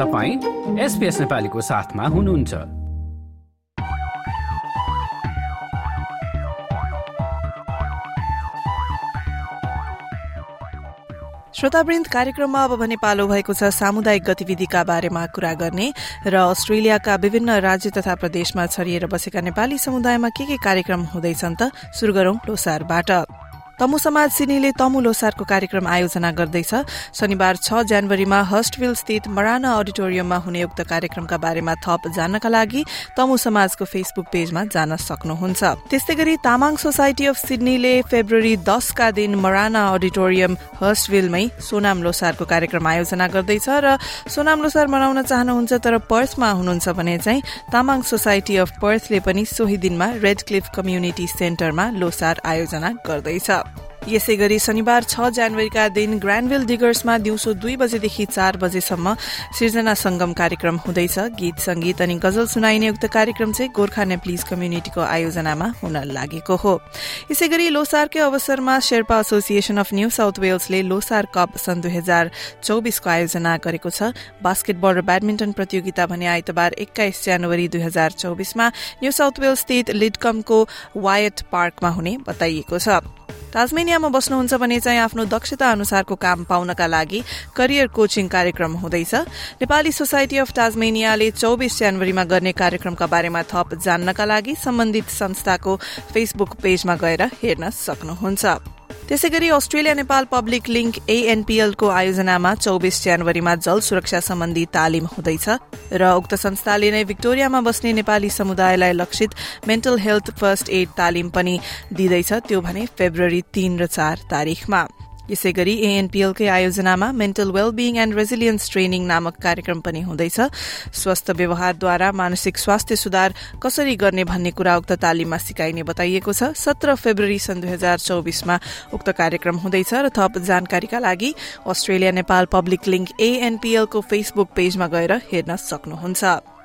तपाईँ एसपिएस नेपालीको साथमा हुनुहुन्छ। श्रोतावृन्द कार्यक्रममा अब भने पालो भएको छ सामुदायिक गतिविधिका बारेमा कुरा गर्ने र अस्ट्रेलियाका विभिन्न राज्य तथा प्रदेशमा छरिएर बसेका नेपाली समुदायमा के के कार्यक्रम हुँदैछन् त शुरू गरौं तमु समाज सिनीले तमु लोसारको कार्यक्रम आयोजना गर्दैछ। शनिबार छ जनवरीमा हस्टविल स्थित मराना अडिटोरियममा हुने उक्त कार्यक्रमका बारेमा थप जान्नका लागि तमु समाजको फेसबुक पेजमा जान सक्नुहुन्छ। त्यस्तै गरी तामाङ सोसाइटी अफ सिडनीले फेब्रुअरी दसका दिन मराना अडिटोरियम हस्टविलमै सोनाम लोसारको कार्यक्रम आयोजना गर्दैछ र सोनाम लोसार मनाउन चाहनुहुन्छ तर पर्थमा हुनुहुन्छ भने चाहिँ तामाङ सोसाइटी अफ पर्थले पनि सोही दिनमा रेड क्लिफ कम्युनिटी सेन्टरमा लोसार आयोजना गर्दैछ। यसै गरी शनिबार छ जनवरीका दिन ग्रान्डविल डिगर्समा दिउँसो दुई बजेदेखि चार बजेसम्म सिर्जना संगम कार्यक्रम हुँदैछ। गीत संगीत अनि गजल सुनाइने उक्त कार्यक्रम चाहिँ गोर्खा नेप्लिज कम्युनिटीको आयोजनामा हुन लागेको हो। यसै गरी लोसारकै अवसरमा Sherpa association of New South Wellesley Losar cup सन् दुई हजार चौबिसको आयोजना गरेको छ। बास्केटबल र ब्याडमिन्टन प्रतियोगिता भने आइतबार एक्काइस जनवरी दुई हजार चौबिसमा न्यू साउथ वेल्स स्थित लिडकमको वायट पार्कमा हुने बताइएको छ। ताजमेनियामा बस्नुहुन्छ भने चाहिँ आफ्नो दक्षता अनुसारको काम पाउनका लागि करियर कोचिङ कार्यक्रम हुँदैछ। नेपाली सोसाइटी अफ ताजमेनियाले चौबिस जनवरीमा गर्ने कार्यक्रमका बारेमा थप जान्नका लागि सम्बन्धित संस्थाको फेसबुक पेजमा गएर हेर्न सक्नुहुन्छ। त्यसै गरी अस्ट्रेलिया नेपाल पब्लिक लिंक एएनपीएलको आयोजनामा चौबिस जनवरीमा जल सुरक्षा सम्बन्धी तालिम हुँदैछ र उक्त संस्थाले नै विक्टोरियामा बस्ने नेपाली समुदायलाई लक्षित मेन्टल हेल्थ फर्स्ट एड तालिम पनि दिँदैछ त्यो भने फेब्रुअरी तीन र चार तारीकमा यसै गरी एएनपीएलकै आयोजनामा mental wellbeing and resilience training नामक कार्यक्रम पनि हुँदैछ। स्वस्थ व्यवहारद्वारा मानसिक स्वास्थ्य सुधार कसरी गर्ने भन्ने कुरा उक्त तालिममा सिकाइने बताइएको छ। सत्र फेब्रुअरी सन् दुई हजार चौबिसमा उक्त कार्यक्रम हुँदैछ र थप जानकारीका लागि अस्ट्रेलिया नेपाल पब्लिक लिंक एएनपीएलको फेसबुक पेजमा गएर हेर्न सक्नुहुन्छ।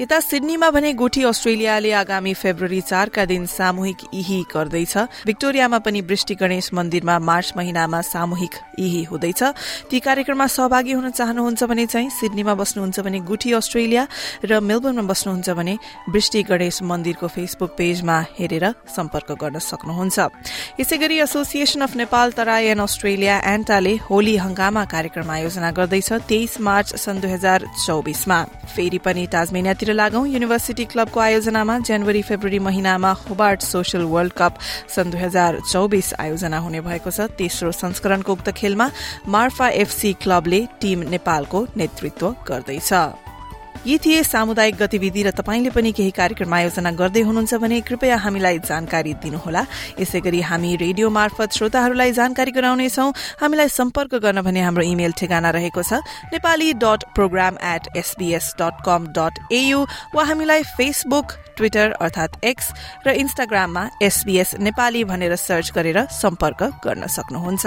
यता सिडनीमा भने गोठी अस्ट्रेलियाले आगामी फेब्रुअरी चारका दिन सामूहिक इही गर्दैछ। विक्टोरियामा पनि वृष्टि गणेश मन्दिरमा मार्च महिनामा सामूहिक इही हुँदैछ। ती कार्यक्रममा सहभागी हुन चाहनुहुन्छ भने चाहिँ सिडनीमा बस्नुहुन्छ भने गुठी अस्ट्रेलिया र मेलबर्नमा बस्नुहुन्छ भने वृष्टि गणेश मन्दिरको फेसबुक पेजमा हेरेर सम्पर्क गर्न सक्नुहुन्छ। यसै गरी association of Nepal Terai and Australia एन्टाले Holi हंगामा कार्यक्रम आयोजना गर्दैछ तेइस मार्च सन् दुई हजार चौबिसमा। फेरि पनि लागौं। युनिभर्सिटी क्लबको आयोजनामा जनवरी फेब्रुअरी महिनामा होबार्ट सोशल वर्ल्ड कप सन् दुई हजार चौबिस आयोजना हुने भएको छ। तेस्रो संस्करणको उक्त खेलमा मार्फा एफसी क्लबले टीम नेपालको नेतृत्व गर्दैछ। यी थिए सामुदायिक गतिविधि र तपाईँले पनि केही कार्यक्रम आयोजना गर्दै हुनुहुन्छ भने कृपया हामीलाई जानकारी दिनुहोला। यसै गरी हामी रेडियो मार्फत श्रोताहरूलाई जानकारी गराउनेछौ। हामीलाई सम्पर्क गर्न भने हाम्रो इमेल ठेगाना रहेको छ Nepali dot program at SBS dot com dot AU वा हामीलाई फेसबुक ट्विटर अर्थात एक्स र इन्स्टाग्राममा एसबीएस नेपाली भनेर सर्च गरेर सम्पर्क गर्न सक्नुहुन्छ।